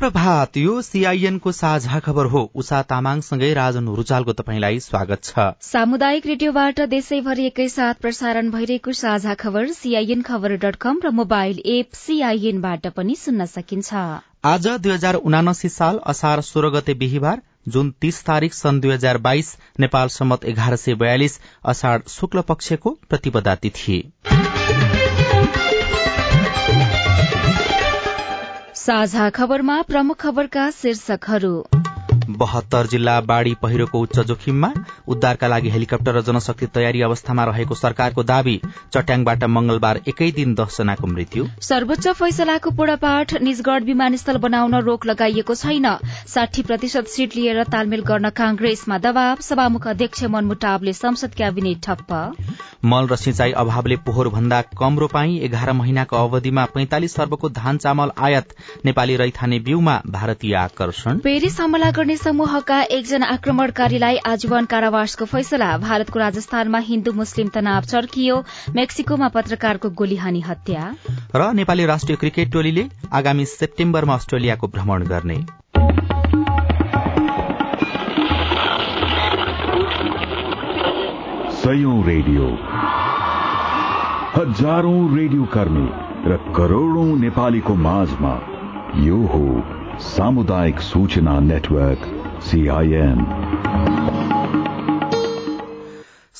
प्रभात यो सीआईएनको साझा खबर हो। उषा तामाङसँगै राजन रुचालको तपाईँलाई स्वागत छ। सामुदायिक रेडियोबाट देशैभरि एकैसाथ प्रसारण भइरहेको साझा खबर सीआईएन खबर डट कम र मोबाइल एप सीआईएनबाट पनि सुन्न सकिन्छ। आज दुई हजार उनासी साल असार सोह्र गते बिहिबार जुन तीस तारीक सन् दुई हजार बाइस नेपाल सम्मत एघार सय बयालिस असाढ़ शुक्ल पक्षको प्रतिपदा तिथि। साझा खबरमा प्रमुख खबरका शीर्षकहरू। बहत्तर जिल्ला बाढ़ी पहिरोको उच्च जोखिममा उद्धारका लागि हेलिकप्टर र जनशक्ति तयारी अवस्थामा रहेको सरकारको दावी चट्याङबाट मंगलबार एकै दिन दसजनाको मृत्यु। सर्वोच्च फैसलाको पूर्णपाठ निजगढ़ विमानस्थल बनाउन रोक लगाइएको छैन। साठी प्रतिशत सीट लिएर तालमेल गर्न कांग्रेसमा दबाव सभामुख अध्यक्ष मनमुटावले संसद क्याबिनेट ठप्प। मल र सिंचाई अभावले पोहोर भन्दा कम रोपाई एघार महिनाको अवधिमा पैंतालिस अर्बको धान चामल आयात नेपाली रैथाने बिउमा भारतीय आकर्षण। पेरिस हमला गर्ने समूहका एकजना आक्रमणकारीलाई आजीवन कारावासको फैसला। भारतको राजस्थानमा हिन्दू मुस्लिम तनाव चर्कियो। मेक्सिकोमा पत्रकारको गोली हानी हत्या। र नेपाली राष्ट्रिय क्रिकेट टोलीले आगामी सेप्टेम्बरमा अस्ट्रेलियाको भ्रमण गर्ने। रेडियो। हजारौं रेडियो कर्मी र करोड़ौं नेपालीको माझमा यो हो सामुदायिक सूचना नेटवर्क सीआईएन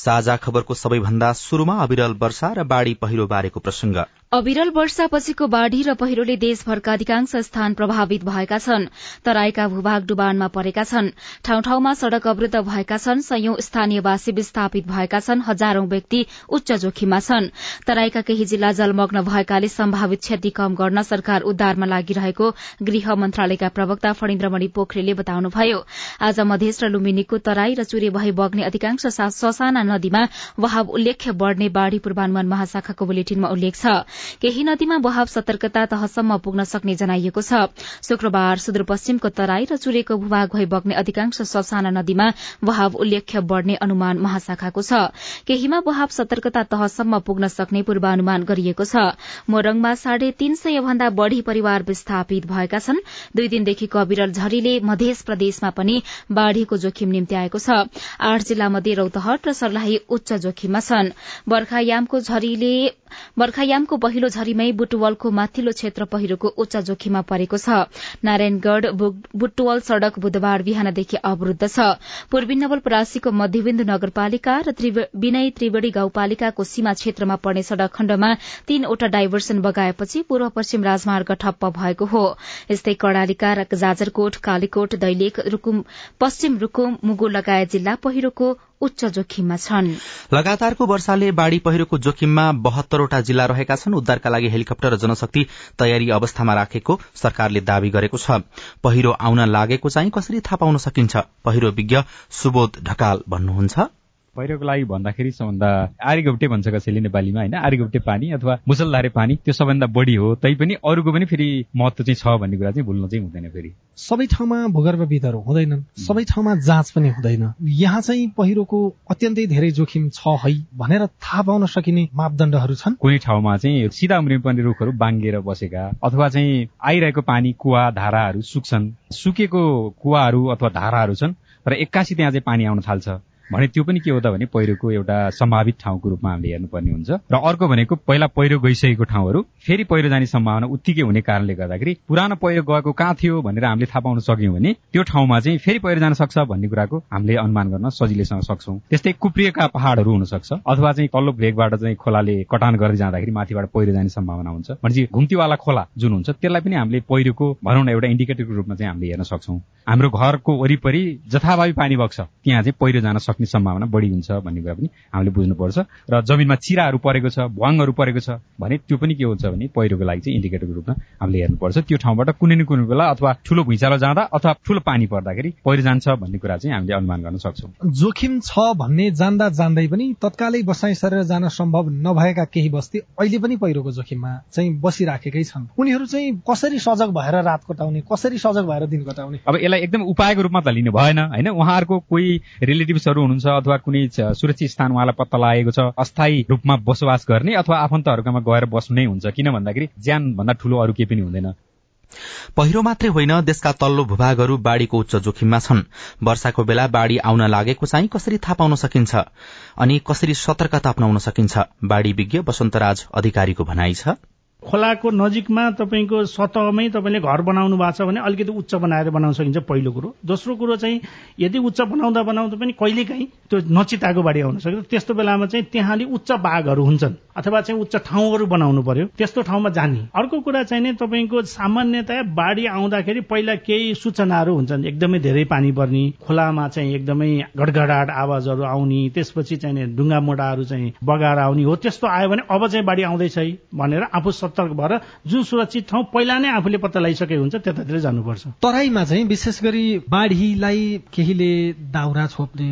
साझा खबरको सबैभन्दा शुरूमा अविरल वर्षा र बाढ़ी पहिरो बारेको प्रसंग। अविरल वर्षापछिको बाढ़ी र पहिरोले देशभरका अधिकांश स्थान प्रभावित भएका छन्। तराईका भूभाग डुबानमा परेका छन्। ठाउँ ठाउँमा सड़क अवरूद्ध भएका छन्। संयौं स्थानीयवासी विस्थापित भएका छन्। हजारौं व्यक्ति उच्च जोखिममा छन्। तराईका केही जिल्ला जलमग्न भएकाले सम्भावित क्षति कम गर्न सरकार उद्धारमा लागिरहेको गृह मन्त्रालयका प्रवक्ता फणिन्द्रमणि पोखरेलले बताउनुभयो। आज मधेस र लुम्बिनीको तराई र चुरे भई बग्ने अधिकांश ससाना नदीमा वहाव उल्लेख्य बढ़ने बाढ़ी पूर्वानुमान महाशाखाको बुलेटिनमा उल्लेख छ। केही नदीमा बहाव सतर्कता तहसम्म पुग्न सक्ने जनाइएको छ। शुक्रबार सुदूरपश्चिमको तराई र चुरेको भूभाग भई बग्ने अधिकांश ससाना नदीमा बहाव उल्लेख्य बढ़ने अनुमान महाशाखाको छ। केहीमा बहाव सतर्कता तहसम्म पुग्न सक्ने पूर्वानुमान गरिएको छ। मोरङमा साढे तीन सय भन्दा बढ़ी परिवार विस्थापित भएका छन्। दुई दिनदेखिको अविरल झरीले मध्य प्रदेशमा पनि बाढ़ीको जोखिम निम्ति आएको छ। आठ जिल्ला मध्ये रौतहट र सर्लाही उच्च जोखिममा छन्। बर्खायामको झरीले बर्खायामको पहिलो झरीमै बुटवलको माथिल्लो क्षेत्र पहिरोको उच्च जोखिममा परेको छ। नारायणगढ़ बुटवल सड़क बुधबार बिहानदेखि अवरूद्ध छ। पूर्वी नवलपरासीको मध्यविन्दु नगरपालिका र विनय त्रिवेणी गाउँपालिकाको सीमा क्षेत्रमा पर्ने सड़क खण्डमा तीनवटा डाइभर्सन बगाएपछि पूर्व पश्चिम राजमार्ग ठप्प भएको हो। यस्तै कर्णालिका र जाजरकोट कालीकोट दैलेख पश्चिम रूकुम मुगु लगायत जिल्ला पहिरोको उच्च जोखिममा छन्। लगातारको वर्षाले बाढ़ी पहिरोको जोखिममा बहत्तरवटा जिल्ला रहेका छन्। उद्धारका लागि हेलिकप्टर र जनशक्ति तयारी अवस्थामा राखेको सरकारले दावी गरेको छ। पहिरो आउन लागेको चाहिँ कसरी थाहा पाउन सकिन्छ? पहिरो विज्ञ सुबोध ढकाल भन्नुहुन्छ। पहिरोको लागि भन्दाखेरि सबभन्दा आर्यगौटे भन्छ कसैले नेपालीमा होइन? आर्यगौटे पानी अथवा मुसलधारे पानी त्यो सबभन्दा बढी हो। तैपनि अरूको पनि फेरि महत्व चाहिँ छ भन्ने कुरा चाहिँ भुल्न चाहिँ हुँदैन फेरि। सबै ठाउँमा भूगर्भविदहरू हुँदैनन्। सबै ठाउँमा जाँच पनि हुँदैन। यहाँ चाहिँ पहिरोको अत्यन्तै धेरै जोखिम छ है भनेर थाहा पाउन सकिने मापदण्डहरू छन्। कुनै ठाउँमा चाहिँ सिधा उम्रिनु पर्ने रुखहरू बाङ्गिएर बसेका अथवा चाहिँ आइरहेको पानी कुवा धाराहरू सुक्छन्। सुकेको कुवाहरू अथवा धाराहरू छन् र एक्कासी त्यहाँ चाहिँ पानी आउन थाल्छ। भने त्यो पनि के हो त भने पहिरोको एउटा सम्भावित ठाउँको रूपमा हामीले हेर्नुपर्ने हुन्छ। र अर्को भनेको पहिला पहिरो गइसकेको ठाउँहरू फेरि पहिरो जाने सम्भावना उत्तिकै हुने कारणले गर्दाखेरि पुरानो पहिरो गएको कहाँ थियो भनेर हामीले थाहा पाउन सक्यौँ भने त्यो ठाउँमा चाहिँ फेरि पहिरो जान सक्छ भन्ने कुराको हामीले अनुमान गर्न सजिलैसँग सक्छौँ। त्यस्तै कुप्रिएका पहाडहरू हुन सक्छ अथवा चाहिँ तल्लो भेगबाट चाहिँ खोलाले कटान गर्दै जाँदाखेरि माथिबाट पहिरो जाने सम्भावना हुन्छ। भनेपछि घुम्तीवाला खोला जुन हुन्छ त्यसलाई पनि हामीले पहिरोको भनौँ न एउटा इन्डिकेटरको रूपमा चाहिँ हामीले हेर्न सक्छौँ। हाम्रो घरको वरिपरि जथाभावी पानी बग्छ त्यहाँ चाहिँ पहिरो जान सक्छ। सक्ने सम्भावना बढी हुन्छ भन्ने कुरा पनि हामीले बुझ्नुपर्छ। र जमिनमा चिराहरू परेको छ भुवाङहरू परेको छ भने त्यो पनि के हुन्छ भने पहिरोको लागि चाहिँ इन्डिकेटरको रूपमा हामीले हेर्नुपर्छ। त्यो ठाउँबाट कुनै न कुनै बेला अथवा ठुलो भुइँचालो जाँदा अथवा ठुलो पानी पर्दाखेरि पहिरो जान्छ भन्ने कुरा चाहिँ हामीले अनुमान गर्न सक्छौँ। जोखिम छ भन्ने जान्दा जान्दै पनि तत्कालै बसाइ सरेर जान सम्भव नभएका केही बस्ती अहिले पनि पहिरोको जोखिममा चाहिँ बसिराखेकै छन्। उनीहरू चाहिँ कसरी सजग भएर रात कटाउने कसरी सजग भएर दिन कटाउने? अब यसलाई एकदम उपायको रूपमा त लिनु भएन होइन? उहाँहरूको कोही रिलेटिभ्सहरू हुनुहुन्छ अथवा कुनै सुरक्षित स्थान उहाँलाई पत्ता लागेको छ अस्थायी रूपमा बसोबास गर्ने अथवा आफन्तहरूकोमा गएर बस्नु नै हुन्छ किन भन्दाखेरि ज्यान भन्दा ठूलो अरू केही पनि हुँदैन। पहिरो मात्रै होइन देशका तल्लो भूभागहरू बाढ़ीको उच्च जोखिममा छन्। वर्षाको बेला बाढ़ी आउन लागेको चाहिँ कसरी थाहा पाउन सकिन्छ? अनि कसरी सतर्कता अप्नाउन सकिन्छ? बाढ़ी विज्ञ वसन्तराज अधिकारीको भनाइ छ। खोलाको नजिकमा तपाईँको सतहमै तपाईँले घर बनाउनु भएको छ भने अलिकति उच्च बनाएर बनाउन सकिन्छ पहिलो कुरो। दोस्रो कुरो चाहिँ यदि उच्च बनाउँदा बनाउँदा पनि कहिलेकाहीँ त्यो नचिताको बाढी आउन सक्छ त्यस्तो बेलामा चाहिँ त्यहाँ अलिक उच्च बाघहरू हुन्छन् अथवा चाहिँ उच्च ठाउँहरू बनाउनु पर्यो। त्यस्तो ठाउँमा जाने। अर्को कुरा चाहिँ नि तपाईँको सामान्यतया बाढी आउँदाखेरि पहिला केही सूचनाहरू हुन्छन्। एकदमै धेरै पानी पर्ने खोलामा चाहिँ एकदमै गडगडाट आवाजहरू आउने त्यसपछि चाहिँ ढुङ्गा मोडाहरू चाहिँ बगाएर आउने हो। त्यस्तो आयो भने अब चाहिँ बाढी आउँदैछ भनेर आफू सतर्क भएर जुन सुरक्षित ठाउँ पहिला नै आफूले पत्ता लगाइसकेको हुन्छ त्यतातिर जानुपर्छ। तराईमा चाहिँ विशेष गरी बाढीलाई केहीले दाउरा छोप्ने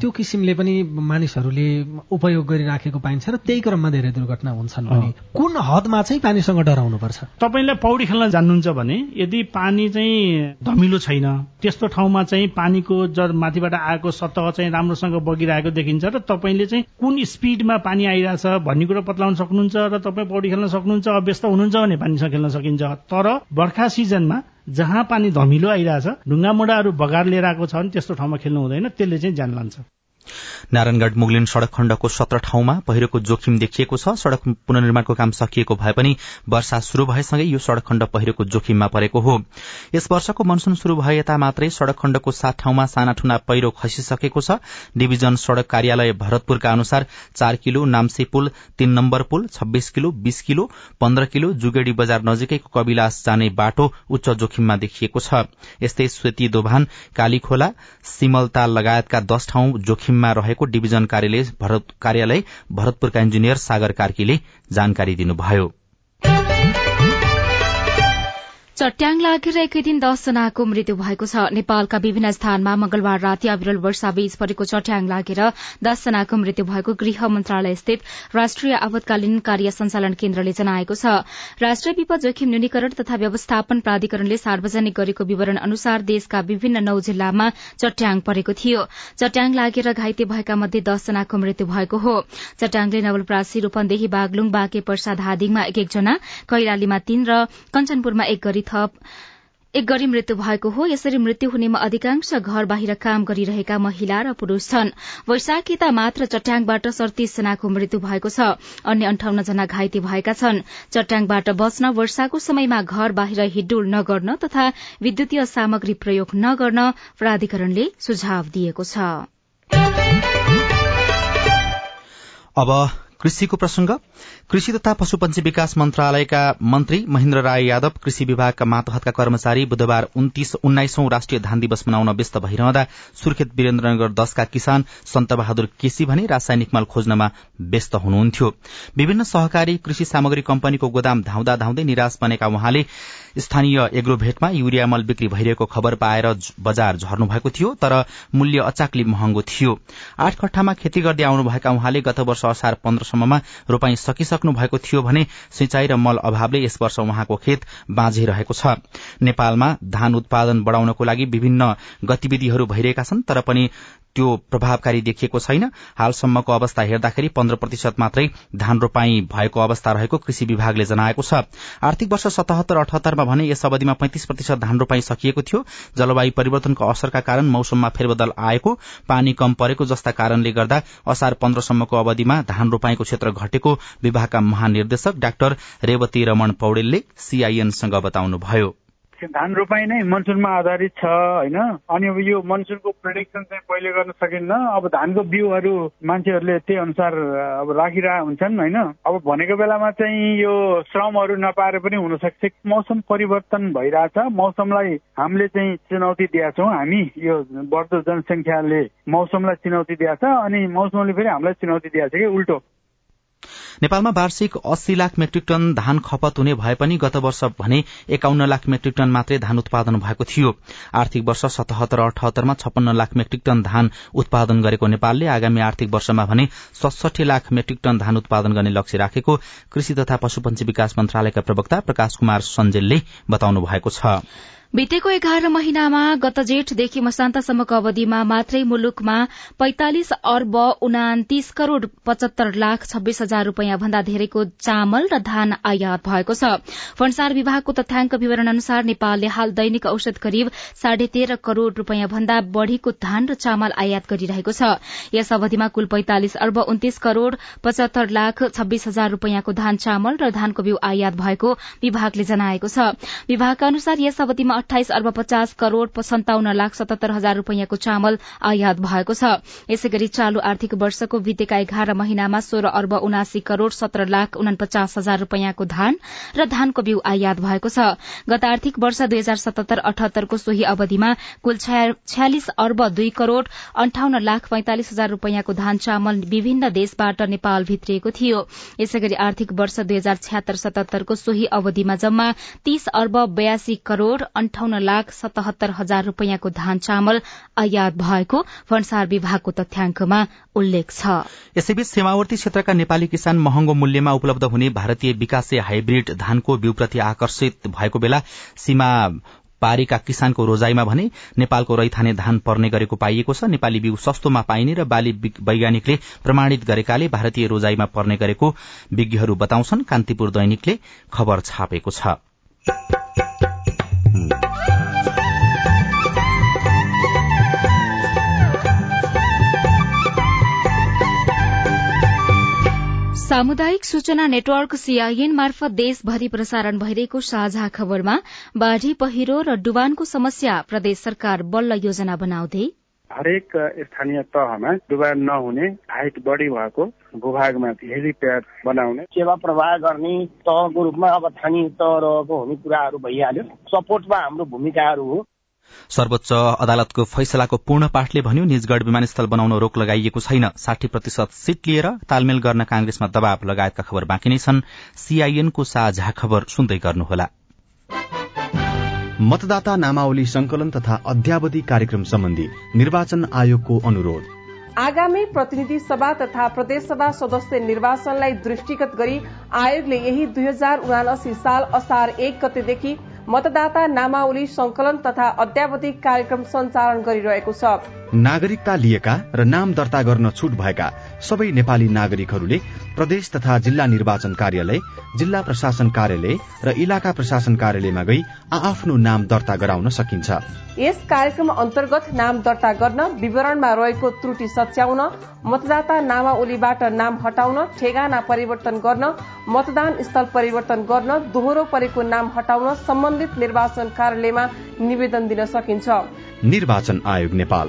त्यो किसिमले पनि मानिसहरूले उपयोग गरिराखेको पाइन्छ र त्यही क्रममा धेरै दुर्घटना हुन्छन् भने। कुन हदमा चाहिँ पानीसँग डराउनु पर्छ तपाईँले पौडी खेल्न जान्नुहुन्छ भने यदि पानी चाहिँ धमिलो छैन त्यस्तो ठाउँमा चाहिँ पानीको जर माथिबाट आएको सतह चाहिँ राम्रोसँग बगिरहेको देखिन्छ र तपाईँले चाहिँ कुन स्पिडमा पानी आइरहेछ भन्ने कुरो पत्लाउन सक्नुहुन्छ र तपाईँ पौडी खेल्न सक्नुहुन्छ अभ्यस्त हुनुहुन्छ भने पानीसँग खेल्न सकिन्छ। तर बर्खा सिजनमा जहाँ पानी धमिलो आइरहेछ ढुङ्गा मुढाहरू बगार लिएर आएको छ भने त्यस्तो ठाउँमा खेल्नु हुँदैन त्यसले चाहिँ ज्यान लान्छ। नारायणगढ़ मुगलिन सड़क खण्डको सत्र ठाउँमा पहिरोको जोखिम देखिएको छ। सड़क पुननिर्माणको काम सकिएको भए पनि वर्षा शुरू भएसँगै यो सड़क खण्ड पहिरोको जोखिममा परेको हो। यस वर्षको मनसून शुरू भए यता मात्रै सड़क खण्डको सात ठाउँमा साना ठूना पहिरो खसिसकेको छ। डिभिजन सड़क कार्यालय भरतपुरका अनुसार चार किलो नाम्से पुल तीन नम्बर पुल छब्बीस किलो बीस किलो पन्ध्र किलो जुगेडी बजार नजिकैको कविलास जाने बाटो उच्च जोखिममा देखिएको छ। यस्तै स्वेती दोभान कालीखोला सिमलताल लगायतका दश ठाउँ जोखिममा रहेको डिभिजन कार्यालय भरतपुरका इन्जिनियर सागर कार्कीले जानकारी दिनुभयो। चट्याङ लागेर एकै दिन दसजनाको मृत्यु भएको छ। नेपालका विभिन्न स्थानमा मंगलबार राति अविरल वर्षा बीच परेको चट्याङ लागेर दसजनाको मृत्यु भएको गृह मन्त्रालय स्थित राष्ट्रिय आपतकालीन कार्य संचालन केन्द्रले जनाएको छ। राष्ट्रिय विपद जोखिम न्यूनीकरण तथा व्यवस्थापन प्राधिकरणले सार्वजनिक गरेको विवरण अनुसार देशका विभिन्न नौ जिल्लामा चट्याङ परेको थियो। चट्याङ लागेर घाइते भएका मध्ये दसजनाको मृत्यु भएको हो। चट्याङले नवलप्रासी रूपन्देही बागलुङ बाँके पर्सा धादिङमा एक एकजना कैलालीमा तीन र कञ्चनपुरमा एक गरी थप। एक गरी मृत्यु भएको हो यसरी मृत्यु हुनेमा अधिकांश घर बाहिर काम गरिरहेका महिला र पुरूष छन्। वैशाखीता मात्र चट्याङबाट सड़तीस जनाको मृत्यु भएको छ। अन्य अन्ठाउन्न जना घाइते भएका छन्। चट्याङबाट बच्न वर्षाको समयमा घर बाहिर हिडुल नगर्न तथा विद्युतीय सामग्री प्रयोग नगर्न प्राधिकरणले सुझाव दिएको छ। कृषिको प्रसंग। कृषि तथा पशुपन्छी विकास मन्त्रालयका मन्त्री महेन्द्र राय यादव कृषि विभागका मातहतका कर्मचारी बुधबार उन्नाइसौं राष्ट्रिय धान दिवस मनाउन व्यस्त भइरहँदा सुर्खेत वीरेन्द्रनगर दशका किसान सन्त बहादुर केसी भने रासायनिक मल खोज्नमा व्यस्त हुनुहुन्थ्यो। विभिन्न सहकारी कृषि सामग्री कम्पनीको गोदाम धाउँदा धाउँदै निराश बनेका उहाँले स्थानीय एग्रोभेटमा युरिया मल बिक्री भइरहेको खबर पाएर बजार झर्नु भएको थियो तर मूल्य अचाकली महँगो थियो। आठ कट्ठामा खेती गर्दै आउनुभएका उहाँले गत वर्ष असार पन्ध्रसम्ममा रोपाई सकिसक्नु भएको थियो भने सिंचाई र मल अभावले यस वर्ष उहाँको खेत बाँझै रहेको छ। नेपालमा धान उत्पादन बढ़ाउनको लागि विभिन्न गतिविधिहरू भइरहेका छन् तर पनि त्यो प्रभावकारी देखिएको छैन। हालसम्मको अवस्था हेर्दाखेरि पन्ध्र प्रतिशत मात्रै धान रोपाई भएको अवस्था रहेको कृषि विभागले जनाएको छ। आर्थिक वर्ष सतहत्तर अठहत्तरमा भने यस अवधिमा पैंतिस प्रतिशत धान रोपाई सकिएको थियो। जलवायु परिवर्तनको असरका कारण मौसममा फेरबदल आएको पानी कम परेको जस्ता कारणले गर्दा असार पन्ध्रसम्मको अवधिमा धान रोपाईको क्षेत्र घटेको विभागका महानिर्देशक डाक्टर रेवती रमण पौडेलले सीआईएनसँग बताउनुभयो। धान रोपाइ नै मनसुनमा आधारित छ होइन? अनि अब यो मनसुनको प्रिडिक्सन चाहिँ पहिले गर्न सकिन्न। अब धानको बिउहरू मान्छेहरूले त्यही अनुसार अब राखिरहेको हुन्छन् होइन? अब भनेको बेलामा चाहिँ यो श्रमहरू नपाएर पनि हुनसक्छ। मौसम परिवर्तन भइरहेछ। मौसमलाई हामीले चाहिँ चुनौती दिएका हामी यो बढ्दो जनसङ्ख्याले मौसमलाई चुनौती दिएछ अनि मौसमले फेरि हामीलाई चुनौती दिएछ कि उल्टो। नेपालमा वार्षिक अस्सी लाख मेट्रिक टन धान खपत हुने भए पनि गत वर्ष भने एकाउन्न लाख मेट्रिक टन मात्रै धान उत्पादन भएको थियो। आर्थिक वर्ष सतहत्तर अठहत्तरमा छप्पन्न लाख मेट्रिक टन धान उत्पादन गरेको नेपालले आगामी आर्थिक वर्षमा भने सडसठी लाख मेट्रिक टन धान उत्पादन गर्ने लक्ष्य राखेको कृषि तथा पशुपन्छी विकास मन्त्रालयका प्रवक्ता प्रकाश कुमार सञ्जेलले बताउनु भएको छ। बितेको एघार महिनामा गत जेठदेखि मसान्तसम्मको अवधिमा मात्रै मुलुकमा पैंतालिस अर्ब उनातिस करोड़ पचहत्तर लाख छब्बीस हजार रूपियाँ भन्दा धेरैको चामल र धान आयात भएको छ। फणसार विभागको तथ्याङ्क विवरण अनुसार नेपालले हाल दैनिक औषध करिब साढे तेह्र करोड़ रूपियाँ भन्दा बढ़ीको धान र चामल आयात गरिरहेको छ। यस अवधिमा कुल पैंतालिस अर्ब उन्तिस करोड़ पचहत्तर लाख छब्बीस हजार रूपियाँको धान चामल र धानको बिउ आयात भएको विभागले जनाएको छ। विभागका अनुसार यस अवधिमा अठाइस अर्ब पचास करोड़ सन्ताउन्न लाख सतहत्तर हजार रूपियाँको चामल आयात भएको छ। यसै गरी चालू आर्थिक वर्षको बितेका एघार महिनामा सोह्र अर्ब उनासी करोड़ सत्र लाख उनपचास हजार रूपियाँको धान र धानको बिउ आयात भएको छ। गत आर्थिक वर्ष दुई हजार सतहत्तर अठहत्तरको सोही अवधिमा कुल छयालिस अर्ब दुई करोड़ अन्ठाउन्न लाख पैंतालिस हजार रूपियाँको धान चामल विभिन्न देशबाट नेपाल भित्रिएको थियो। यसै गरी आर्थिक वर्ष दुई हजार छ्यात्तर सतहत्तरको सोही अवधिमा जम्मा तीस अर्ब बयासी करोड़ अन्ठाउन्न लाख सतहत्तर हजार रूपियाँको धान चामल आयात भएको भन्सार विभागको तथ्याङ्कमा उल्लेख छ। यसैबीच सीमावर्ती क्षेत्रका नेपाली किसान महँगो मूल्यमा उपलब्ध हुने भारतीय विकासे हाइब्रिड धानको बिउप्रति आकर्षित भएको बेला सीमा पारीका किसानको रोजाईमा भने नेपालको रैथाने धान पर्ने गरेको पाइएको छ। नेपाली बिउ सस्तोमा पाइने र बाली वैज्ञानिकले प्रमाणित गरेकाले भारतीय रोजाईमा पर्ने गरेको विज्ञहरू बताउँछन्। कान्तिपुर दैनिकले खबर छापेको छ। सामुदायिक सूचना नेटवर्क सीआईएन मार्फत देशभरि प्रसारण भइरहेको साझा खबरमा बाढ़ी पहिरो र डुबानको समस्या प्रदेश सरकार बल्ल योजना बनाउँदै हरेक स्थानीय तहमा डुबान नहुने हाइट बढी भएको भूभागमा हेलिप्याड बनाउने। सेवा प्रवाह गर्ने तहको रूपमा अब स्थानीय तह रहेको हुने कुराहरू भइहाल्यो। सपोर्टमा हाम्रो भूमिकाहरू हो। सर्वोच्च अदालतको फैसलाको पूर्ण पाठले भन्यो निजगढ़ विमानस्थल बनाउन रोक लगाइएको छैन। साठी प्रतिशत सीट लिएर तालमेल गर्न कांग्रेसमा दबाव लगायतका खबर बाँकी नै छन्। सीआईएनको साझा खबर सुन्दै गर्नुहोला। मतदाता नामावली संकलन तथा अध्यावधि कार्यक्रम सम्बन्धी निर्वाचन आयोगको अनुरोध। आगामी प्रतिनिधि सभा तथा प्रदेशसभा सदस्य निर्वाचनलाई दृष्टिगत गरी आयोगले यही दुई हजार उनासी साल असार एक गतेदेखि मतदाता नामावली संकलन तथा अध्यावधिक कार्यक्रम सञ्चालन गरिरहेको छ। नागरिकता लिएका र नाम दर्ता गर्न छुट भएका सबै नेपाली नागरिकहरूले प्रदेश तथा जिल्ला निर्वाचन कार्यालय जिल्ला प्रशासन कार्यालय र इलाका प्रशासन कार्यालयमा गई आफ्नो नाम दर्ता गराउन सकिन्छ। यस कार्यक्रम अन्तर्गत नाम दर्ता गर्न विवरणमा रहेको त्रुटि सच्याउन मतदाता नामावलीबाट नाम हटाउन ठेगाना परिवर्तन गर्न मतदान स्थल परिवर्तन गर्न दोहोरो परेको नाम हटाउन सम्बन्धित निर्वाचन कार्यालयमा निवेदन दिन सकिन्छ। निर्वाचन आयोग नेपाल।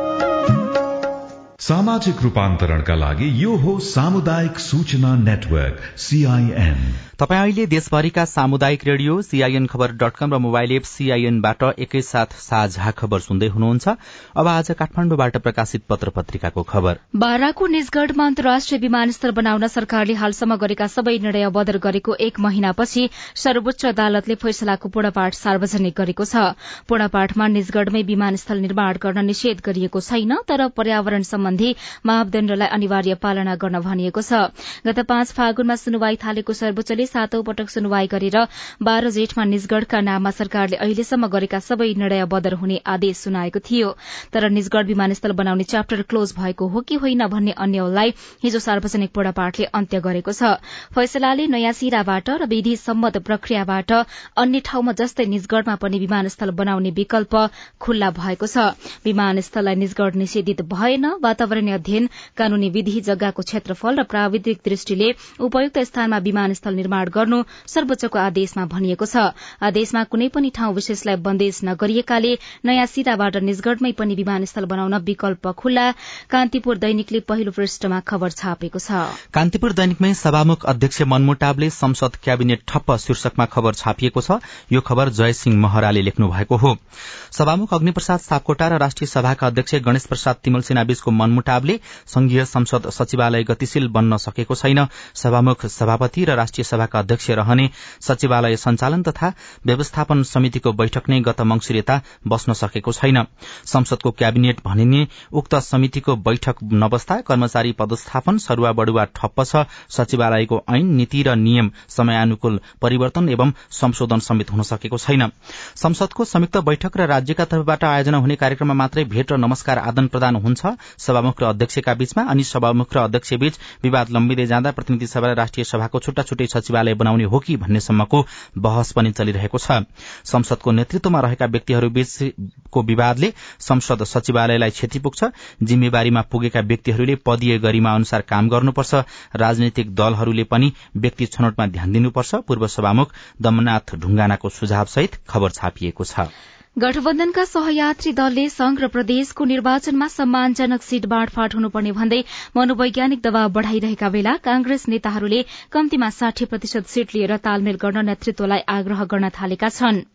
सामाजिक रूपान्तरणका लागि यो हो सामुदायिक सूचना नेटवर्क सीआईएन तपाईँ अहिले देशभरिका सामुदायिक रेडियो सीआईएन खबर डट कम र मोबाइल एप सीआईएनबाट एकैसाथ साझा खबर सुन्दै हुनुहुन्छ। अब आज काठमाडौँबाट प्रकाशित पत्र पत्रिकाको खबर। बाराको निजगढ़मा अन्तर्राष्ट्रिय विमानस्थल बनाउन सरकारले हालसम्म गरेका सबै निर्णय बदर गरेको एक महिनापछि सर्वोच्च अदालतले फैसलाको पूर्णपाठ सार्वजनिक गरेको छ। पूर्णपाठमा निजगढ़मै विमानस्थल निर्माण गर्न निषेध गरिएको छैन तर पर्यावरण सम्बन्धी मापदण्डलाई अनिवार्य पालना गर्न भनिएको छ। गत पाँच फागुनमा सुनवाई थालेको सर्वोच्चले सातौं पटक सुनवाई गरेर बाह्र जेठमा निजगढ़का नाममा सरकारले अहिलेसम्म गरेका सबै निर्णय बदर हुने आदेश सुनाएको थियो। तर निजगढ़ विमानस्थल बनाउने च्याप्टर क्लोज भएको हो कि होइन भन्ने अन्यललाई हिजो सार्वजनिक पूर्णपाठले अन्त्य गरेको छ। फैसलाले नयाँ सिराबाट र विधि सम्मत प्रक्रियाबाट अन्य ठाउँमा जस्तै निजगढ़मा पनि विमानस्थल बनाउने विकल्प खुल्ला भएको छ। विमानस्थललाई निजगढ़ निषेधित भएन वातावरणीय अध्ययन कानूनी विधि जग्गाको क्षेत्रफल र प्राविधिक दृष्टिले उपयुक्त स्थानमा विमानस्थल निर्माण गर्नु सर्वोच्चको आदेशमा भनिएको छ। आदेशमा कुनै पनि ठाउँ विशेषलाई बन्देज नगरिएकाले नयाँ सिराबाट निजगढ़मै पनि विमानस्थल बनाउन विकल्प खुल्ला। कान्तिपुर दैनिकले पहिलो पृष्ठमा खबर छापेको छ। कान्तिपुर दैनिकमै सभामुख अध्यक्ष मनमुटावले संसद क्याबिनेट ठप्प शीर्षकमा खबर छापिएको छ। यो खबर जयसिंह महराले लेख्नु भएको हो। सभामुख अग्निप्रसाद सापकोटा र राष्ट्रिय सभाका अध्यक्ष गणेश प्रसाद तिमल सेनाबीचको मनमुटावले संघीय संसद सचिवालय गतिशील बन्न सकेको छैन। सभामुख सभापति र राष्ट्रिय सभाका अध्यक्ष रहने सचिवालय सञ्चालन तथा व्यवस्थापन समितिको बैठक नै गत मंगिर यता बस्न सकेको छैन। संसदको क्याबिनेट भनिने उक्त समितिको बैठक नबस्दा कर्मचारी पदस्थापन सरूवा बढुवा ठप्प छ। सचिवालयको ऐन नीति र नियम समयानुकूल परिवर्तन एवं संशोधन समेत हुन सकेको छैन। संसदको संयुक्त बैठक र राज्यका तर्फबाट आयोजना हुने कार्यक्रममा मात्रै भेट र नमस्कार आदान प्रदान हुन्छ सभामुख र अध्यक्षका बीचमा अनि सभामुख र अध्यक्ष बीच विवाद लम्बिँदै जाँदा प्रतिनिधि सभा र राष्ट्रिय सभाको छुट्टा छुट्टै सचिवालय बनाउने हो कि भन्नेसम्मको बहस पनि चलिरहेको छ। संसदको नेतृत्वमा रहेका व्यक्तिहरू बीचको विवादले संसद सचिवालयलाई क्षति पुग्छ जिम्मेवारीमा पुगेका व्यक्तिहरूले पदीय गरिमा अनुसार काम गर्नुपर्छ। राजनैतिक दलहरूले पनि व्यक्ति छनौटमा ध्यान दिनुपर्छ। पूर्व सभामुख दमनाथ ढुंगानाको सुझावसहित खबर छापिएको छ। गठबन्धनका सहयात्री दलले संघ र प्रदेशको निर्वाचनमा सम्मानजनक सीट बाँडफाँड हुनुपर्ने भन्दै मनोवैज्ञानिक दबाव बढ़ाइरहेका बेला कांग्रेस नेताहरूले कम्तीमा साठी प्रतिशत सीट लिएर तालमेल गर्न नेतृत्वलाई आग्रह गर्न थालेका छनृ।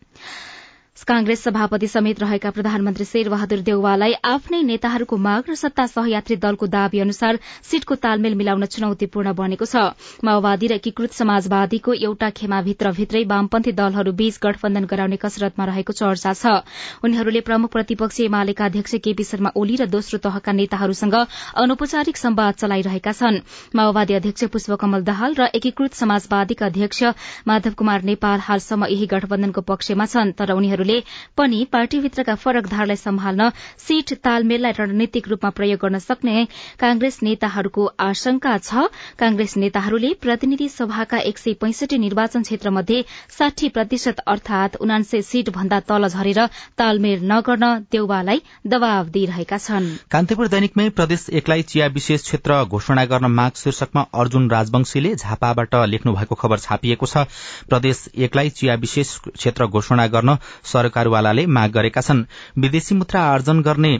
कांग्रेस सभापति समेत रहेका प्रधानमन्त्री शेरबहादुर देउवालाई आफ्नै नेताहरूको माग र सत्ता सहयात्री दलको दावी अनुसार सीटको तालमेल मिलाउन चुनौतीपूर्ण बनेको छ। माओवादी र एकीकृत समाजवादीको एउटा खेमाभित्रभित्रै वामपन्थी दलहरू बीच गठबन्धन गराउने कसरतमा रहेको चर्चा छ। उनीहरूले प्रमुख प्रतिपक्षी एमालेका अध्यक्ष केपी शर्मा ओली र दोस्रो तहका नेताहरूसँग अनौपचारिक सम्वाद चलाइरहेका छन्। माओवादी अध्यक्ष पुष्पकमल दाहाल र एकीकृत समाजवादीका अध्यक्ष माधव कुमार नेपाल हालसम्म यही गठबन्धनको पक्षमा छन् तर उनीहरू पनि पार्टीभित्रका फरक धारलाई सम्हाल्न सीट तालमेललाई रणनीतिक रूपमा प्रयोग गर्न सक्ने कांग्रेस नेताहरूको आशंका छ। कांग्रेस नेताहरूले प्रतिनिधि सभाका एक सय पैंसठी निर्वाचन क्षेत्र मध्ये साठी प्रतिशत अर्थात उनान्सय सीट भन्दा तल झरेर तालमेल नगर्न देउवालाई दबाव दिइरहेका छन्। कान्तिपुर दैनिकमै प्रदेश एकलाई चिया विशेष क्षेत्र घोषणा गर्न माग शीर्षकमा अर्जुन राजवंशीले झापाबाट लेख्नु भएको खबर छापिएको छ। प्रदेश एकलाई चिया विशेष क्षेत्र घोषणा गर्न सरकारवालाले माग गरेका छन्। विदेशी मुद्रा आर्जन गर्ने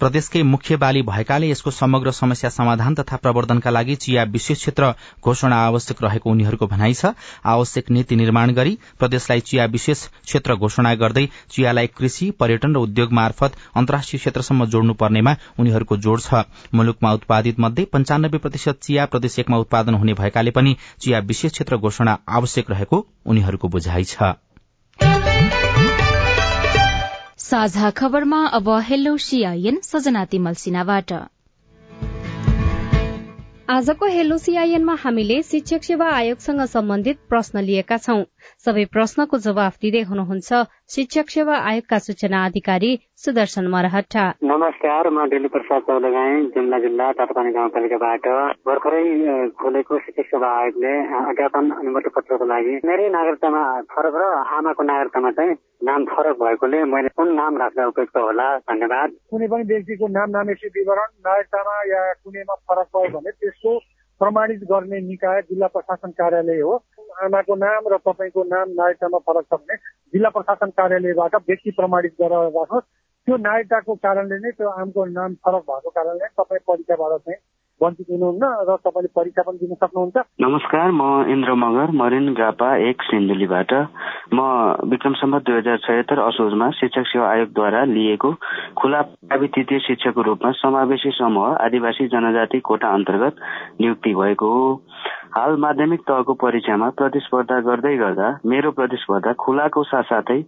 प्रदेशकै मुख्य बाली भएकाले यसको समग्र समस्या समाधान तथा प्रवर्धनका लागि चिया विशेष क्षेत्र घोषणा आवश्यक रहेको उनीहरूको भनाइ छ। आवश्यक नीति निर्माण गरी प्रदेशलाई चिया विशेष क्षेत्र घोषणा गर्दै चियालाई कृषि पर्यटन र उद्योग मार्फत अन्तर्राष्ट्रिय क्षेत्रसम्म जोड्नु पर्नेमा उनीहरूको जोड़ छ। मुलुकमा उत्पादित मध्ये पञ्चानब्बे प्रतिशत चिया प्रदेश एकमा उत्पादन हुने भएकाले पनि चिया विशेष क्षेत्र घोषणा आवश्यक रहेको उनीहरूको बुझाइ छ। साझा खबरमा अब हेलो सिआइएन सजना तिमल सिन्हाबाट आजको हेलो सिआइएनमा हामीले शिक्षक सेवा आयोगसँग सम्बन्धित प्रश्न लिएका छौं। सबै प्रश्नको जवाफ दिँदै हुनुहुन्छ शिक्षक सेवा आयोगका सूचना अधिकारी सुदर्शन मरहटा नमस्कार म डेली प्रसाद चौलगाई जुम्ला जिल्ला तापपानी गाउँपालिकाबाट। भर्खरै खोलेको शिक्षक सेवा आयोगले अध्यापन अनुमति पत्रको लागि मेरै नागरिकतामा फरक र आमाको नागरिकतामा चाहिँ नाम फरक भएकोले मैले कुन नाम राख्दा उपयुक्त होला? धन्यवाद। कुनै पनि व्यक्तिको नाम नामेसी विवरण नागरिकतामा या कुनैमा फरक भयो भने त्यसको प्रमाणित गर्ने निकाय जिल्ला प्रशासन कार्यालय हो। आमाको नाम र तपाईँको नाम नागरिकतामा फरक छ भने जिल्ला प्रशासन कार्यालयबाट व्यक्ति प्रमाणित गरेर राख्नुहोस्। त्यो नागरिकताको कारणले नै त्यो आमको नाम फरक भएको कारणले तपाईँ परीक्षाबाट चाहिँ वञ्चित हुनुहुन्न र तपाईँले परीक्षा पनि दिन सक्नुहुन्छ। नमस्कार म इन्द्र मगर मरिन गापा एक सिन्धुलीबाट। म विक्रम सम्बत दुई हजार छयत्तर असोजमा शिक्षक सेवा आयोगद्वारा लिएको खुला तृतीय शिक्षकको रूपमा समावेशी समूह आदिवासी जनजाति कोटा अन्तर्गत नियुक्ति भएको हो। हाल माध्यमिक तहको परीक्षामा प्रतिस्पर्धा गर्दै गर्दा मेरो प्रतिस्पर्धा खुलाको साथसाथै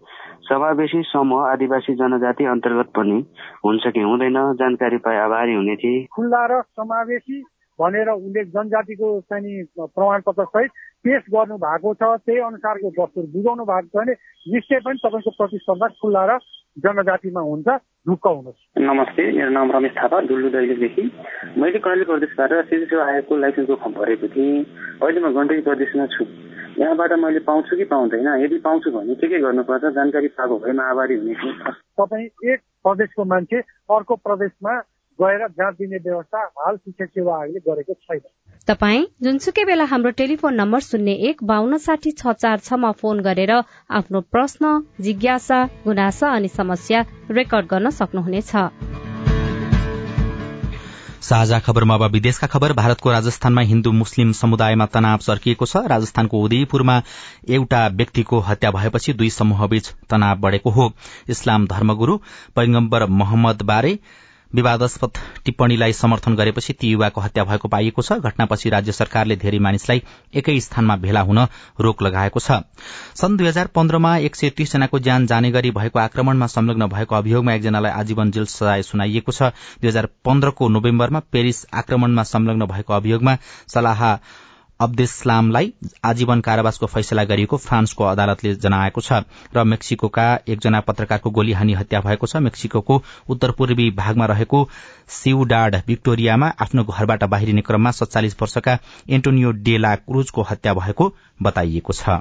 समावेशी समूह आदिवासी जनजाति अन्तर्गत पनि हुन्छ कि हुँदैन? जानकारी पाए आभारी हुने थिए। खुल्ला र समावेशी भनेर उनले जनजातिको चाहिँ प्रमाणपत्र सहित पेश गर्नु भएको छ। त्यही अनुसारको दस्तुर बुझाउनु भएको छ भने निश्चय पनि तपाईँको प्रतिस्पर्धा खुल्ला र जनजातिमा हुन्छ ढुक्क हुनुहोस्। नमस्ते मेरो नाम रमेश थापा डुल्लु दैलेखदेखि। मैले कर्णाली प्रदेशबाट सिधै सेवा आयोगको लाइसेन्सको फर्म भरेको थिएँ। अहिले म गण्डकी प्रदेशमा छु। यहाँबाट मैले पाउँछु कि पाउँदैन यदि पाउँछु भने के के गर्नुपर्छ जानकारी पाएको भएमा आभारी हुने तपाईँ एक प्रदेशको मान्छे अर्को प्रदेशमा गएर जाँच दिने व्यवस्था हाल शिक्षा सेवा आयोगले गरेको छैन। तपाई जुनसुकै बेला हाम्रो टेलिफोन नम्बर शून्य एक बान्न साठी छ चार छमा फोन गरेर आफ्नो प्रश्न जिज्ञासा गुनासा अनि समस्या रेकर्ड गर्न सक्नुहुनेछ। साझा खबरमा अब विदेशका खबर। भारतको राजस्थानमा हिन्दू मुस्लिम समुदायमा तनाव चर्किएको छ। राजस्थानको उदयपुरमा एउटा व्यक्तिको हत्या भएपछि दुई समूहबीच तनाव बढ़ेको हो। इस्लाम धर्मगुरू पैगम्बर मोहम्मद बारे विवादास्पद टिप्पणीलाई समर्थन गरेपछि ती युवाको हत्या भएको पाइएको छ। घटनापछि राज्य सरकारले धेरै मानिसलाई एकै स्थानमा भेला हुन रोक लगाएको छ। सन् दुई हजार पन्ध्रमा एक सय तीस जनाको ज्यान जाने गरी भएको आक्रमणमा संलग्न भएको अभियोगमा एकजनालाई आजीवन जेल सजाय सुनाइएको छ। दुई हजार पन्ध्रको नोभेम्बरमा पेरिस आक्रमणमा संलग्न भएको अभियोगमा सलाह अब्देस्लामलाई आजीवन कारावासको फैसला गरिएको फ्रान्सको अदालतले जनाएको छ र मेक्सिकोका एकजना पत्रकारको गोली हानी हत्या भएको छ। मेक्सिको उत्तर पूर्वी भागमा रहेको सिउडाड विक्टोरियामा आफ्नो घरबाट बाहिरिने क्रममा सत्तालिस वर्षका एन्टोनियो डेला क्रूजको हत्या भएको बताइएको छ।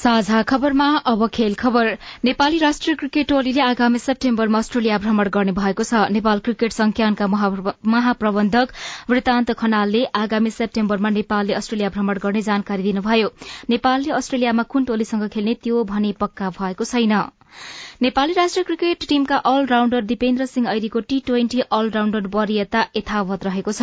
साझा खबरमा अब खेल खबर। नेपाली राष्ट्रिय क्रिकेट टोलीले आगामी सेप्टेम्बरमा अस्ट्रेलिया भ्रमण गर्ने भएको छ। नेपाल क्रिकेट संज्ञानका महाप्रबन्धक वृत्तान्त खनालले आगामी सेप्टेम्बरमा नेपालले अस्ट्रेलिया भ्रमण गर्ने जानकारी दिनुभयो। नेपालले अस्ट्रेलियामा कुन टोलीसँग खेल्ने त्यो भने पक्का भएको छैन। नेपाली राष्ट्रिय क्रिकेट टीमका अलराउण्डर दिपेन्द्र सिंह ऐरीको टी ट्वेन्टी अलराउण्डर वरियता यथावत रहेको छ।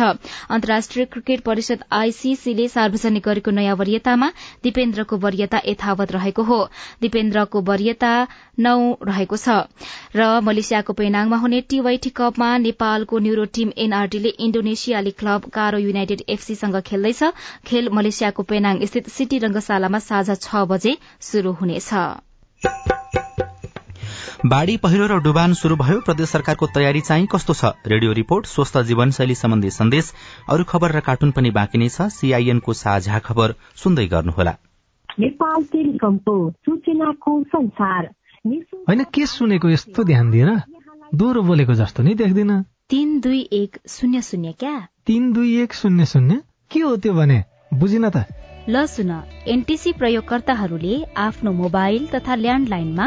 अन्तर्राष्ट्रिय क्रिकेट परिषद आईसीसीले सार्वजनिक गरेको नयाँ वरियतामा दिपेन्द्रको वरियता यथावत रहेको हो। दिपेन्द्रको वरियता नौ रहेको छ। र मलेसियाको पेनाङमा हुने टी वाइटी कपमा नेपालको न्यूरो टीम एनआरडीले इण्डोनेसियाली क्लब कारो युनाइटेड एफसीसँग खेल्दैछ। खेल मलेसियाको पेनाङ स्थित सिटी रंगशालामा साँझ छ बजे शुरू हुनेछ। बाढ़ी पहिरो र डुबान शुरू भयो। प्रदेश सरकारको तयारी चाहिँ कस्तो छ? रेडियो रिपोर्ट स्वस्थ जीवनशैली सम्बन्धी सन्देश अरू खबर र कार्टुन पनि बाँकी नै छ। सीआईएनको साझा खबर सुन्दै गर्नुहोला। होइन के सुनेको यस्तो ध्यान दिएर दोहोरो बोलेको जस्तो नि देख्दिन। तीन दुई एक शून्य शून्य क्या? तीन दुई एक शून्य शून्य? के हो त्यो भने? बुझिन त। ल सुन एनटिसी प्रयोगकर्ताहरूले आफ्नो मोबाइल तथा ल्यान्डलाइनमा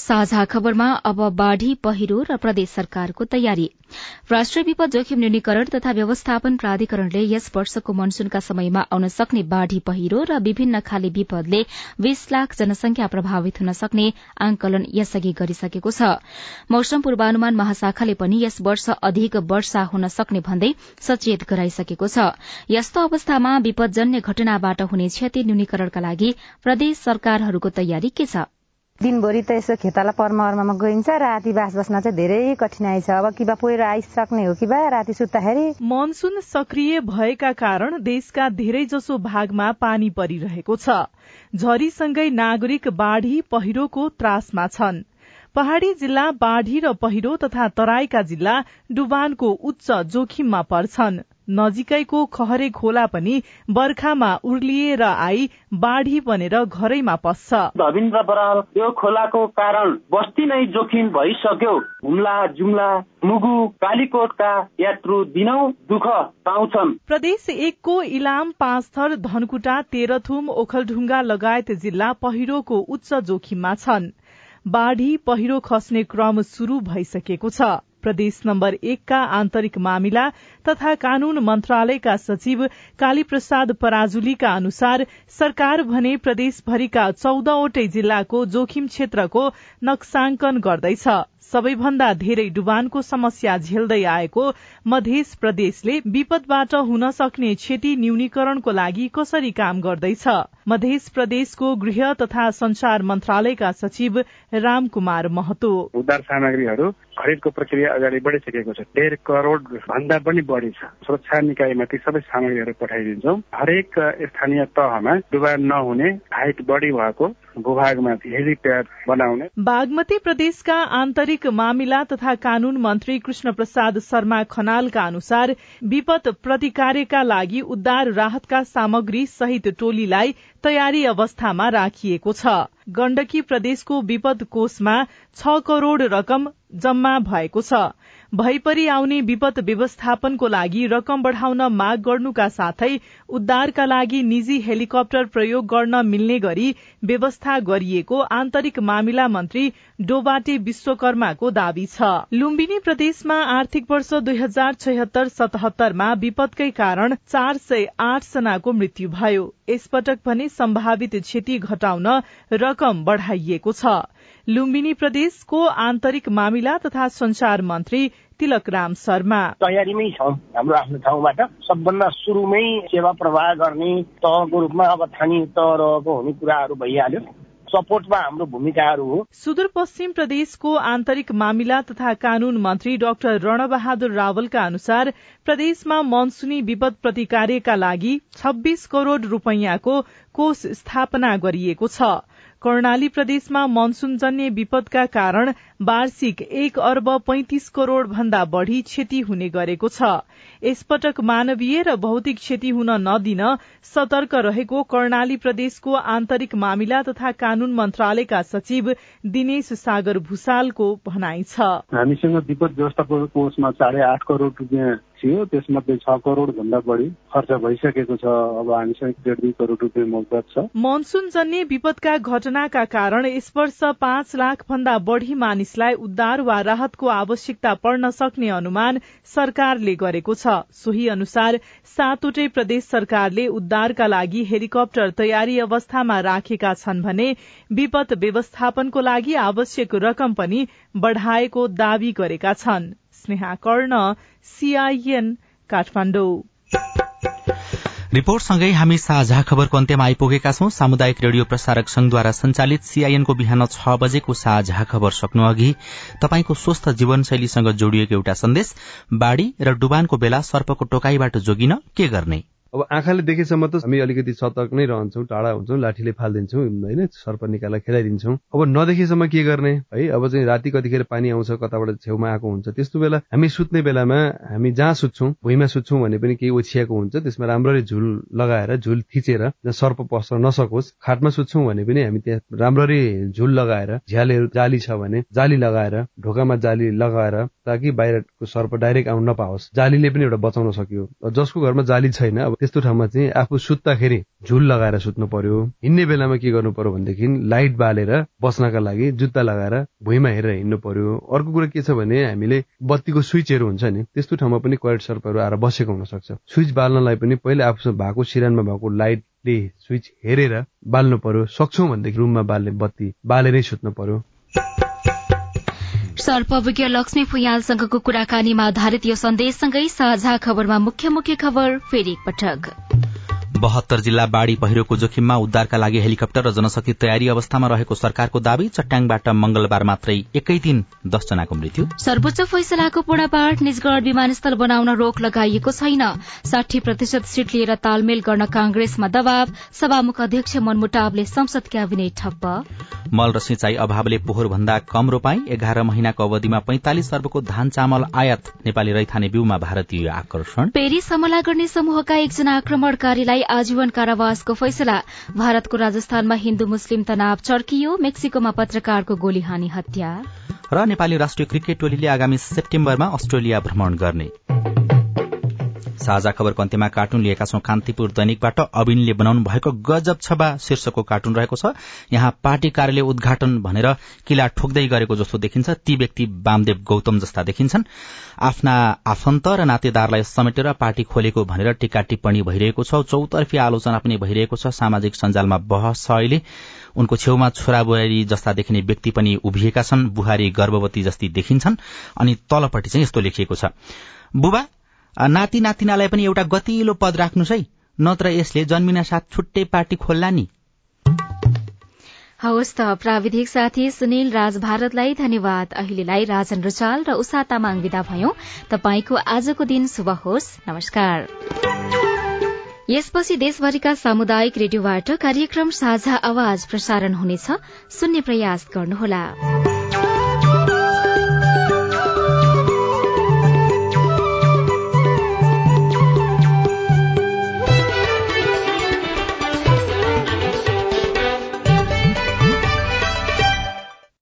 साझा खबरमा अब बाढ़ी पहिरो र प्रदेश सरकारको तयारी। राष्ट्रिय विपद जोखिम न्यूनीकरण तथा व्यवस्थापन प्राधिकरणले यस वर्षको मनसूनका समयमा आउन सक्ने बाढ़ी पहिरो र विभिन्न खाले विपदले बीस लाख जनसंख्या प्रभावित हुन सक्ने आंकलन यसअघि गरिसकेको छ। मौसम पूर्वानुमान महाशाखाले पनि यस वर्ष अधिक वर्षा हुन सक्ने भन्दै सचेत गराइसकेको छ। यस्तो अवस्थामा विपदजन्य घटनाबाट हुने क्षति न्यूनीकरणका लागि प्रदेश सरकारहरूको तयारी के छ? दिनभरि त यसो खेताला पर्मर्मामा गइन्छ राति बास बस्न चाहिँ धेरै कठिनाई छ। अब किबा पहिरो आइसक्ने हो कि बा राति सुत्दाखेरि। मनसुन सक्रिय भएका कारण देशका धेरै जसो भागमा पानी परिरहेको छ। झरीसँगै नागरिक बाढ़ी पहिरोको त्रासमा छन्। पहाड़ी जिल्ला बाढ़ी र पहिरो तथा तराईका जिल्ला डुबानको उच्च जोखिममा पर्छन्। नजिकैको खहरे खोला पनि बर्खामा उर्लिएर आई बाढ़ी बनेर घरैमा पस्छ। धविन्द्र बराल यो खोलाको कारण बस्ती नै जोखिम भइसक्यो। हुम्ला जुम्ला मुगु कालीकोटका यात्रु दिनौ दुःख पाउँछन्। प्रदेश एकको इलाम पाँचथर धनकुटा तेह्रथुम ओखलढुङ्गा लगायत जिल्ला पहिरोको उच्च जोखिममा छन्। बाढ़ी पहिरो खस्ने क्रम शुरू भइसकेको छ। प्रदेश नम्बर एकका आन्तरिक मामिला तथा कानून मन्त्रालयका सचिव काली प्रसाद पराजुलीका अनुसार सरकार भने प्रदेशभरिका चौधवटै जिल्लाको जोखिम क्षेत्रको नक्साङ्कन गर्दैछ। सबैभन्दा धेरै डुबानको समस्या झेल्दै आएको मध्य प्रदेशले विपदबाट हुन सक्ने क्षति न्यूनीकरणको लागि कसरी काम गर्दैछ? मध्य प्रदेशको गृह तथा संचार मन्त्रालयका सचिव रामकुमार महतो। उद्धार सामग्रीहरू खरिदको प्रक्रिया अगाडि बढिसकेको छ। डेढ करोड भन्दा पनि बढी छ। सुरक्षा निकायमा ती सबै सामग्रीहरू पठाइदिन्छौँ। हरेक स्थानीय तहमा डुबान नहुने हाइट बढी भएको भूभागमा हेलिप्याड बनाउने। बागमती प्रदेशका आन्तरिक मामिला तथा कानून मन्त्री कृष्ण प्रसाद शर्मा खनालका अनुसार विपद प्रतिकार्यका लागि उद्धार राहतका सामग्री सहित टोलीलाई तयारी अवस्थामा राखिएको छ। गण्डकी प्रदेशको विपद कोषमा छ करोड़ रकम जम्मा भएको छ। भइपरि आउने विपद व्यवस्थापनको लागि रकम बढ़ाउन माग गर्नुका साथै उद्धारका लागि निजी हेलिकप्टर प्रयोग गर्न मिल्ने गरी व्यवस्था गरिएको आन्तरिक मामिला मन्त्री डोबाटे विश्वकर्माको दावी छ। लुम्बिनी प्रदेशमा आर्थिक वर्ष दुई हजार छयत्तर सतहत्तरमा विपदकै कारण चार सय आठ जनाको मृत्यु भयो। यसपटक भने सम्भावित क्षति घटाउन रकम बढ़ाइएको छ। लुम्बिनी प्रदेशको आन्तरिक मामिला तथा संचार मन्त्री तिलक राम शर्मा। तयारीमै छौँ हाम्रो आफ्नो ठाउँबाट। सबभन्दा सुरुमै सेवा प्रवाह गर्ने तहको रूपमा अब स्थानीय तह रहेको हुने कुराहरू भइहाल्यो। सपोर्टमा हाम्रो भूमिकाहरू हो। सुदूरपश्चिम प्रदेशको आन्तरिक मामिला तथा कानून मन्त्री डाक्टर रणबहादुर रावलका अनुसार प्रदेशमा मनसुनी विपद प्रतिकार्यका लागि छब्बीस करोड़ रूपियाँको कोष स्थापना गरिएको छ। कर्णाली प्रदेशमा मनसूनजन्य विपदका कारण वार्षिक एक अर्ब पैंतिस करोड़ भन्दा बढ़ी क्षति हुने गरेको छ। यसपटक मानवीय र भौतिक क्षति हुन नदिन सतर्क रहेको कर्णाली प्रदेशको आन्तरिक मामिला तथा कानून मन्त्रालयका सचिव दिनेश सागर भूषालको भनाइ छ। हामीसँग विपद व्यवस्थापन कोषमा साढे आठ करोड़ रुपियाँ थियो। त्यसमध्ये छ करोड़ भन्दा बढी खर्च भइसकेको छ। अब हामीसँग डेढ दुई करोड़ रुपियाँ मौजत छ। मनसून जन्य विपदका घटनाका कारण यस वर्ष पाँच लाख भन्दा बढ़ी मानिसलाई उद्धार वा राहतको आवश्यकता पर्न सक्ने अनुमान सरकारले गरेको छ। सोही अनुसार सातवटै प्रदेश सरकारले उद्धारका लागि हेलिकप्टर तयारी अवस्थामा राखेका छन् भने विपद व्यवस्थापनको लागि आवश्यक रकम पनि बढ़ाएको दावी गरेका छन्। स्नेहा कर्ण सीआईएन काठमाडौँ। रिपोर्टसँगै हामी साझा खबरको अन्त्यमा आइपुगेका छौं। सामुदायिक रेडियो प्रसारक संघद्वारा संचालित सीआईएनको बिहान छ बजेको साझा खबर सक्नु अघि तपाईँको स्वस्थ जीवनशैलीसँग जोडिएको एउटा सन्देश। बाढ़ी र डुबानको बेला सर्पको टोकाईबाट जोगिन के गर्ने? अब आँखाले देखेसम्म त हामी अलिकति सतर्क नै रहन्छौँ टाढा हुन्छौँ लाठीले फालिदिन्छौँ होइन? सर्प निकालेर खेलाइदिन्छौँ। अब नदेखेसम्म के गर्ने? है अब चाहिँ राति कतिखेर पानी आउँछ कताबाट छेउमा आएको हुन्छ त्यस्तो बेला हामी सुत्ने बेलामा हामी जहाँ सुत्छौँ भुइँमा सुत्छौँ भने पनि केही ओछियाएको हुन्छ त्यसमा राम्ररी झुल लगाएर झुल थिचेर सर्प पस्न नसकोस् खाटमा सुत्छौँ भने पनि हामी त्यहाँ राम्ररी झुल लगाएर झ्यालहरू जाली छ भने जाली लगाएर ढोकामा जाली लगाएर ताकि बाहिरको सर्प डाइरेक्ट आउन नपाओस्। जालीले पनि एउटा बचाउन सक्यो। जसको घरमा जाली छैन अब त्यस्तो ठाउँमा चाहिँ आफू सुत्दाखेरि झुल लगाएर सुत्नु पर्यो। हिँड्ने बेलामा के गर्नु पर्यो भनेदेखि लाइट बालेर बस्नका लागि जुत्ता लगाएर भुइँमा हेरेर हिँड्नु पर्यो। अर्को कुरा के छ भने हामीले बत्तीको स्विचहरू हुन्छ नि त्यस्तो ठाउँमा पनि करेन्ट सर्पहरू आएर बसेको हुन सक्छ स्विच बाल्नलाई पनि पहिला आफूसँग भएको सिरानमा भएको लाइटले स्विच हेरेर बाल्नु पर्यो। सक्छौँ भनेदेखि रुममा बाल्ने बत्ती बालेरै सुत्नु पर्यो। सर्पविज्ञ लक्ष्मी फुयालसँगको कुराकानीमा आधारित यो सन्देशसँगै साझा खबरमा मुख्य मुख्य खबर फेरि एकपटक बहत्तर जिल्ला बाढ़ी पहिरोको जोखिममा उद्धारका लागि हेलिकप्टर र जनशक्ति तयारी अवस्थामा रहेको सरकारको दावी चट्याङबाट मंगलबार मात्रै एकै दिन दसजनाको मृत्यु। सर्वोच्च फैसलाको पूर्णपाठ निजगढ़ विमानस्थल बनाउन रोक लगाइएको छैन। साठी प्रतिशत सीट लिएर तालमेल गर्न कांग्रेसमा दबाव सभामुख अध्यक्ष मनमुटावले संसद क्याबिनेट ठप्प। मल र सिंचाई अभावले पोहोर भन्दा कम रोपाई एघार महिनाको अवधिमा पैंतालिस अर्बको धान चामल आयात नेपाली रैथाने बिउमा भारतीय आकर्षण। पेरिस हमला गर्ने समूहका एकजना आक्रमणकारीलाई आजीवन कारावासको फैसला। भारतको राजस्थानमा हिन्दू मुस्लिम तनाव चर्कियो। मेक्सिकोमा पत्रकारको गोली हानी हत्या। र नेपाली राष्ट्रिय क्रिकेट टोलीले आगामी सेप्टेम्बरमा अस्ट्रेलिया भ्रमण गर्ने। साझा खबरको अन्त्यमा कार्टुन लिएका छौं कान्तिपुर दैनिकबाट अविनले बनाउनु भएको गजब छबा शीर्षकको कार्टुन रहेको छ। यहाँ पार्टी कार्यालय उद्घाटन भनेर किला ठोक्दै गरेको जस्तो देखिन्छ। ती व्यक्ति वामदेव गौतम जस्ता देखिन्छन्। आफ्ना आफन्त र नातेदारलाई समेटेर पार्टी खोलेको भनेर टीका टिप्पणी भइरहेको छ। चौतर्फी आलोचना पनि भइरहेको छ। सामाजिक सञ्जालमा बहस छ अहिले। उनको छेउमा छोरा बुहारी जस्ता देखिने व्यक्ति पनि उभिएका छन्। बुहारी गर्भवती जस्ती देखिन्छन्। अनि तलपट्टि चाहिँ यस्तो लेखिएको छ। बुबा नाति नातिनालाई पनि एउटा गतिलो पद राख्नुहोस् है। नत्र यसले जन्मिना साथ छुट्टै पार्टी खोल्ला नि। हवस् त प्राविधिक साथी सुनिल राज भारतलाई धन्यवाद। अहिलेलाई राजन रुचाल र उषा तामाङ विदा भयौं। तपाईँको आजको दिन शुभ होस्। नमस्कार। यसपछि देशभरिका सामुदायिक रेडियोबाट कार्यक्रम साझा आवाज प्रसारण हुनेछ। सुन्ने प्रयास गर्नुहोला।